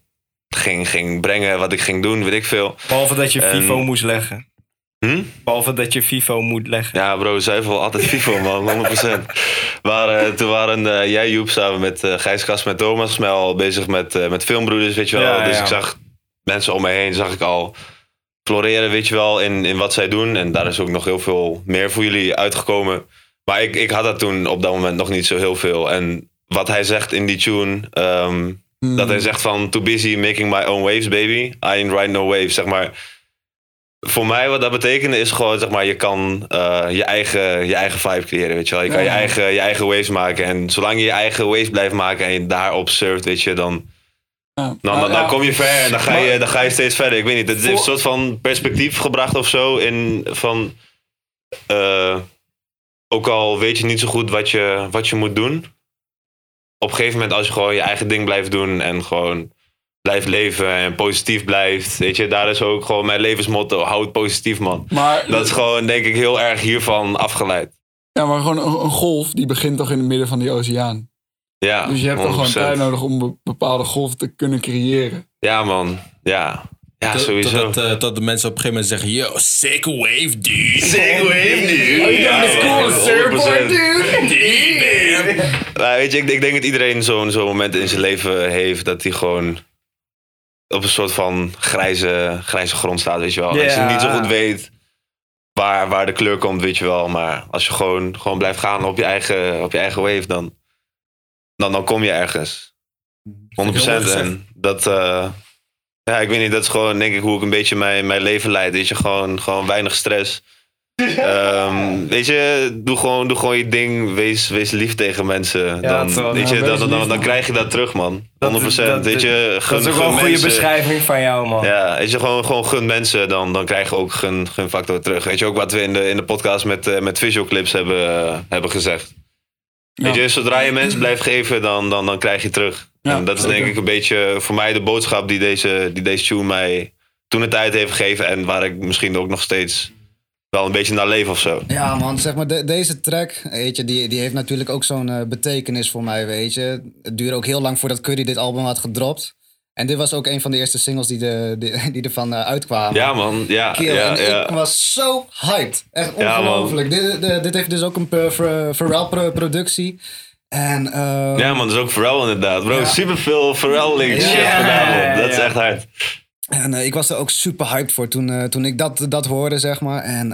ging, ging brengen, wat ik ging doen, weet ik veel. Behalve dat je En- FIFO moest leggen. Hm? Behalve dat je FIFO moet leggen. Ja, bro, zuivel altijd FIFA, man, 100%. [LAUGHS] Maar eh, toen waren eh, jij, Joep, samen met eh Gijs Kast met Thomas Smel bezig met, met filmbroeders, weet je wel. Ja, dus ja. ik zag mensen om me heen, zag ik al floreren, weet je wel, in, in wat zij doen. En daar is ook nog heel veel meer voor jullie uitgekomen. Maar ik, ik had dat toen op dat moment nog niet zo heel veel. En wat hij zegt in die tune, ehm, dat hij zegt van... Too busy making my own waves, baby. I ain't riding no waves, zeg maar voor mij wat dat betekent is gewoon, zeg maar, je kan eh, je, eigen, je eigen vibe creëren, weet je wel. Je kan je, eigen, je eigen waves maken. En zolang je je eigen waves blijft maken en je daarop surft, weet je, dan, Ja. dan, dan, kom je ver en dan ga je, dan ga je steeds verder. Ik weet niet, het heeft een soort van perspectief gebracht of zo. In, van, eh, ook al weet je niet zo goed wat je, wat je moet doen. Op een gegeven moment als je gewoon je eigen ding blijft doen en gewoon blijft leven en positief blijft. Weet je, daar is ook gewoon mijn levensmotto. Houd positief, man. Maar, Dat is gewoon, denk ik, heel erg hiervan afgeleid. ja, maar gewoon een, een golf, die begint toch in het midden van die oceaan. Ja, Dus je hebt toch gewoon 100%. tijd nodig om een bepaalde golf te kunnen creëren. Ja, man. Ja. Ja, Tot- sowieso. Totdat, eh, tot de mensen op een gegeven moment zeggen: Yo, sick wave, dude. Sick wave, dude. Oh, dat is cool, surfboard, 100%. dude. Maar weet je, ik, ik denk dat iedereen zo'n zo'n moment in zijn leven heeft dat hij gewoon op een soort van grijze, grijze grond staat, weet je wel. Als je niet zo goed weet waar, waar de kleur komt, weet je wel. Maar als je gewoon, gewoon blijft gaan op je eigen, op je eigen wave, dan, dan, dan kom je ergens. 100 Heel mooi gezegd. En dat, eh, ja, ik weet niet, dat is gewoon denk ik hoe ik een beetje mijn, mijn leven leid. Weet je, gewoon, gewoon weinig stress. [LAUGHS] Ehm, weet je, doe gewoon, doe gewoon je ding. Wees, wees lief tegen mensen. dan, toch. weet Ja, je, dan, dan, dan krijg je dat terug, man. 100%. dat- weet je, gun, Dat is ook wel een goede mensen- beschrijving van jou, man. Ja, weet je, gewoon, gewoon gun mensen, dan, dan krijg je ook gun, gun factor terug. Weet je ook wat we in de, in de podcast met, eh, met visual clips hebben, eh, hebben gezegd. Weet Ja. je, zodra je mensen blijft geven, dan, dan, dan krijg je terug. Ja, en dat is denk ik een beetje voor mij de boodschap die deze, die deze tune mij toen de tijd heeft gegeven. En waar ik misschien ook nog steeds wel een beetje naar leef of zo. Ja, man, zeg maar, de- deze track, weet je, die, die heeft natuurlijk ook zo'n eh, betekenis voor mij, weet je. Het duurde ook heel lang voordat Curry dit album had gedropt. En dit was ook een van de eerste singles die, de, die, die ervan eh, uitkwamen. Ja, man. Ja, Kill. ja, en ja. ik was zo hyped. Echt Ja, ongelooflijk. dit, dit, dit heeft dus ook een per- En, eh, Ja, man, dat is ook Pharrell inderdaad. Bro, Ja. super veel Pharrell links Ja, shit ja, vanavond. ja, Dat is echt hard. En eh, ik was er ook super hyped voor toen, eh, toen ik dat, dat hoorde, zeg maar. En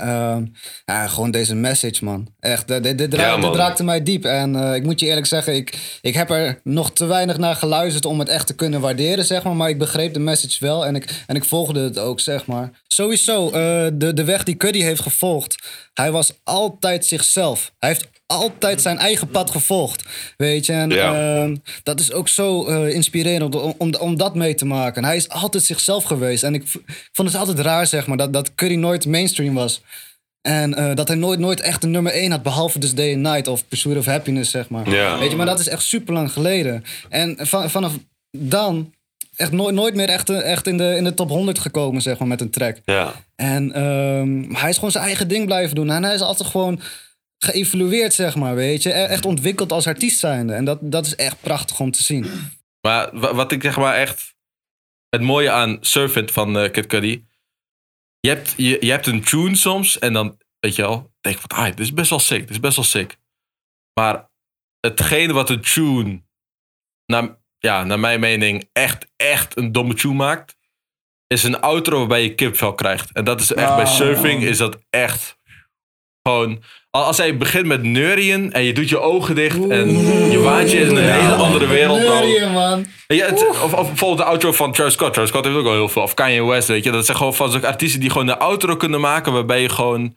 ja, gewoon deze message, man. Echt, dit, dit, ra- Ja, man. dit raakte mij diep. En eh, ik moet je eerlijk zeggen, ik, ik heb er nog te weinig naar geluisterd om het echt te kunnen waarderen, zeg maar. Maar ik begreep de message wel en ik, en ik volgde het ook, zeg maar. Sowieso, eh, de, de weg die Cuddy heeft gevolgd. Hij was altijd zichzelf. Hij heeft altijd zijn eigen pad gevolgd, weet je. En Ja. Ehm, dat is ook zo eh, inspirerend om, om, om dat mee te maken. Hij is altijd zichzelf geweest. En ik, vond het altijd raar, zeg maar, dat, dat Curry nooit mainstream was. En eh, dat hij nooit, nooit echt een nummer 1 had, behalve dus Day and Night of Pursuit of Happiness, zeg maar. Ja. Weet je, maar dat is echt super lang geleden. En van, vanaf dan echt nooit, nooit meer echt, eh, echt in, de, in de top 100 gekomen, zeg maar, met een track. Ja. En maar hij is gewoon zijn eigen ding blijven doen. En hij is altijd gewoon geëvolueerd, zeg maar, weet je. E- Echt ontwikkeld als artiest zijnde. En dat, dat is echt prachtig om te zien. Maar wa- wat ik zeg maar echt het mooie aan Surf vind van eh, Kid Cudi. Je hebt, je, je hebt een tune soms en dan, weet je wel, denk van, ah, dit is best wel sick, dit is best wel sick. Maar hetgene wat een tune, naar, ja, naar mijn mening, echt, echt een domme tune maakt, is een outro waarbij je kipvel krijgt. En dat is echt, bij Ah. surfing is dat echt gewoon... al- Als hij begint met neurien en je doet je ogen dicht en je waant je in een hele andere wereld dan... Neurien, man. Ja, het, of, of bijvoorbeeld de outro van Travis Scott. Travis Scott heeft ook al heel veel. Of Kanye West, weet je. Dat zijn gewoon van zulke artiesten die gewoon een outro kunnen maken... waarbij je gewoon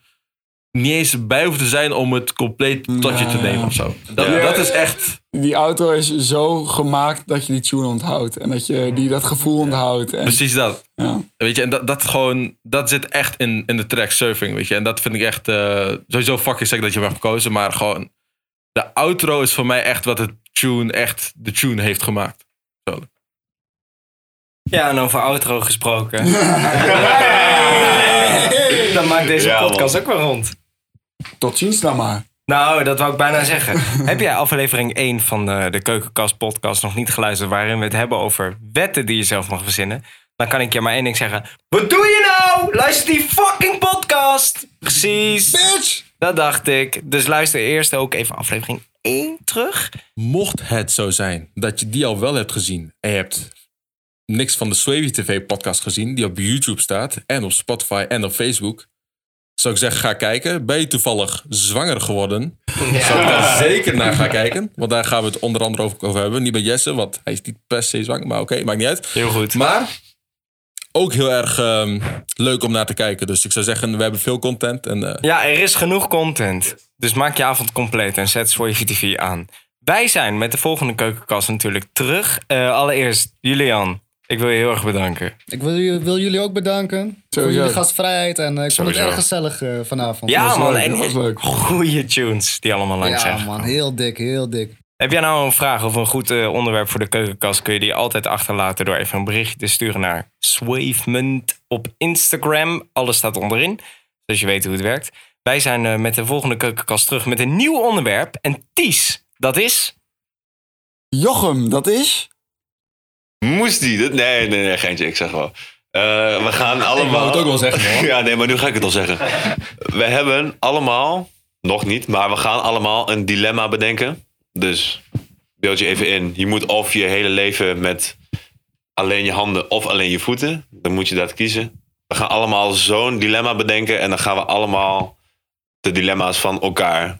niet eens bij hoeft te zijn om het compleet tot je te nemen of zo. Dat, Ja. dat is echt... Die auto is zo gemaakt dat je die tune onthoudt. En dat je die dat gevoel onthoudt. En, Precies dat. ja. Weet je, en dat, dat gewoon... Dat zit echt in, in de track Surfing, weet je. En dat vind ik echt... eh, sowieso fucking sick dat je hem hebt gekozen. Maar gewoon... De outro is voor mij echt wat het tune echt... De tune heeft gemaakt. Zo. Ja, en over outro gesproken. [LAUGHS] Dan maakt deze Ja, man. podcast ook wel rond. Tot ziens dan maar. Nou, dat wou ik bijna zeggen. [LAUGHS] Heb jij aflevering 1 van de, de Keukenkast podcast nog niet geluisterd... waarin we het hebben over wetten die je zelf mag verzinnen... dan kan ik je maar één ding zeggen. Wat doe je nou? Luister die fucking podcast! Precies. Bitch! Dat dacht ik. Dus luister eerst ook even aflevering 1 terug. Mocht het zo zijn dat je die al wel hebt gezien en je hebt niks van de Swavy TV podcast gezien, die op YouTube staat en op Spotify en op Facebook, zou ik zeggen, ga kijken. Ben je toevallig zwanger geworden? Zou ik daar zeker naar gaan kijken. Want daar gaan we het onder andere over, hebben. Niet bij Jesse, want hij is niet per se zwanger. Maar oké, maakt niet uit. Heel goed. Maar ook heel erg ehm, leuk om naar te kijken. Dus ik zou zeggen, we hebben veel content. En eh, Ja, er is genoeg content. Dus maak je avond compleet en zet Sway TV aan. Wij zijn met de volgende keukenkast natuurlijk terug. Eh, allereerst, Julian, ik wil je heel erg bedanken. Ik wil, jullie- wil jullie ook bedanken voor jullie gastvrijheid. En eh, ik vond het erg gezellig eh, vanavond. Ja, was man. leuk, En was leuk. tunes die allemaal langs ja zijn. man, heel dik, heel dik. Heb jij nou een vraag of een goed eh, onderwerp voor de keukenkast? Kun je die altijd achterlaten door even een berichtje te sturen naar Swavement op Instagram. Alles staat onderin, zodat je weet hoe het werkt. Wij zijn met de volgende keukenkast terug met een nieuw onderwerp. En Ties, dat is... Jochem, dat is? Moest die? Dat, nee, nee, nee, geintje. Ik zeg wel. Eh, we gaan allemaal... het ook wel zeggen, hoor. [LAUGHS] ja, nee, maar nu ga ik het al zeggen. We hebben allemaal, nog niet, maar we gaan allemaal een dilemma bedenken. Dus beeld je even in. Je moet of je hele leven met alleen je handen of alleen je voeten. Dan moet je dat kiezen. We gaan allemaal zo'n dilemma bedenken. En dan gaan we allemaal de dilemma's van elkaar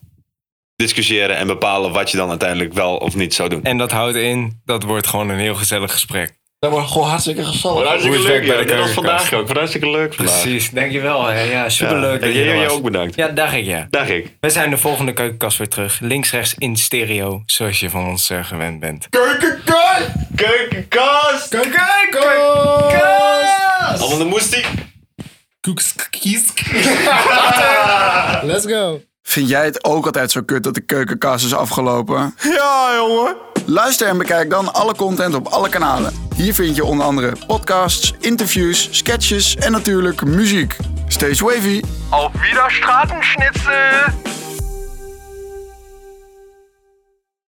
discussiëren. En bepalen wat je dan uiteindelijk wel of niet zou doen. En dat houdt in, dat wordt gewoon een heel gezellig gesprek. Dat wordt gewoon hartstikke gezellig. hartstikke Hoe is het leuk, bij ja. als keukenkast? vandaag ook. Hartstikke leuk vandaag. Precies, dankjewel. hè. Ja, superleuk Ja. dat je En jij was. ook bedankt. Ja, dag ik ja. Dag ik. We zijn de volgende keukenkast weer terug. Links, rechts in stereo, zoals je van ons eh, gewend bent. Keukenkast! Keukenkast! Keukenkast! Allemaal de moestie. [LAUGHS] Let's go. Vind jij het ook altijd zo kut dat de keukenkast is afgelopen? Ja, jongen. Luister en bekijk dan alle content op alle kanalen. Hier vind je onder andere podcasts, interviews, sketches en natuurlijk muziek. Stay wavy. Auf Wiederstraßenschnitzel!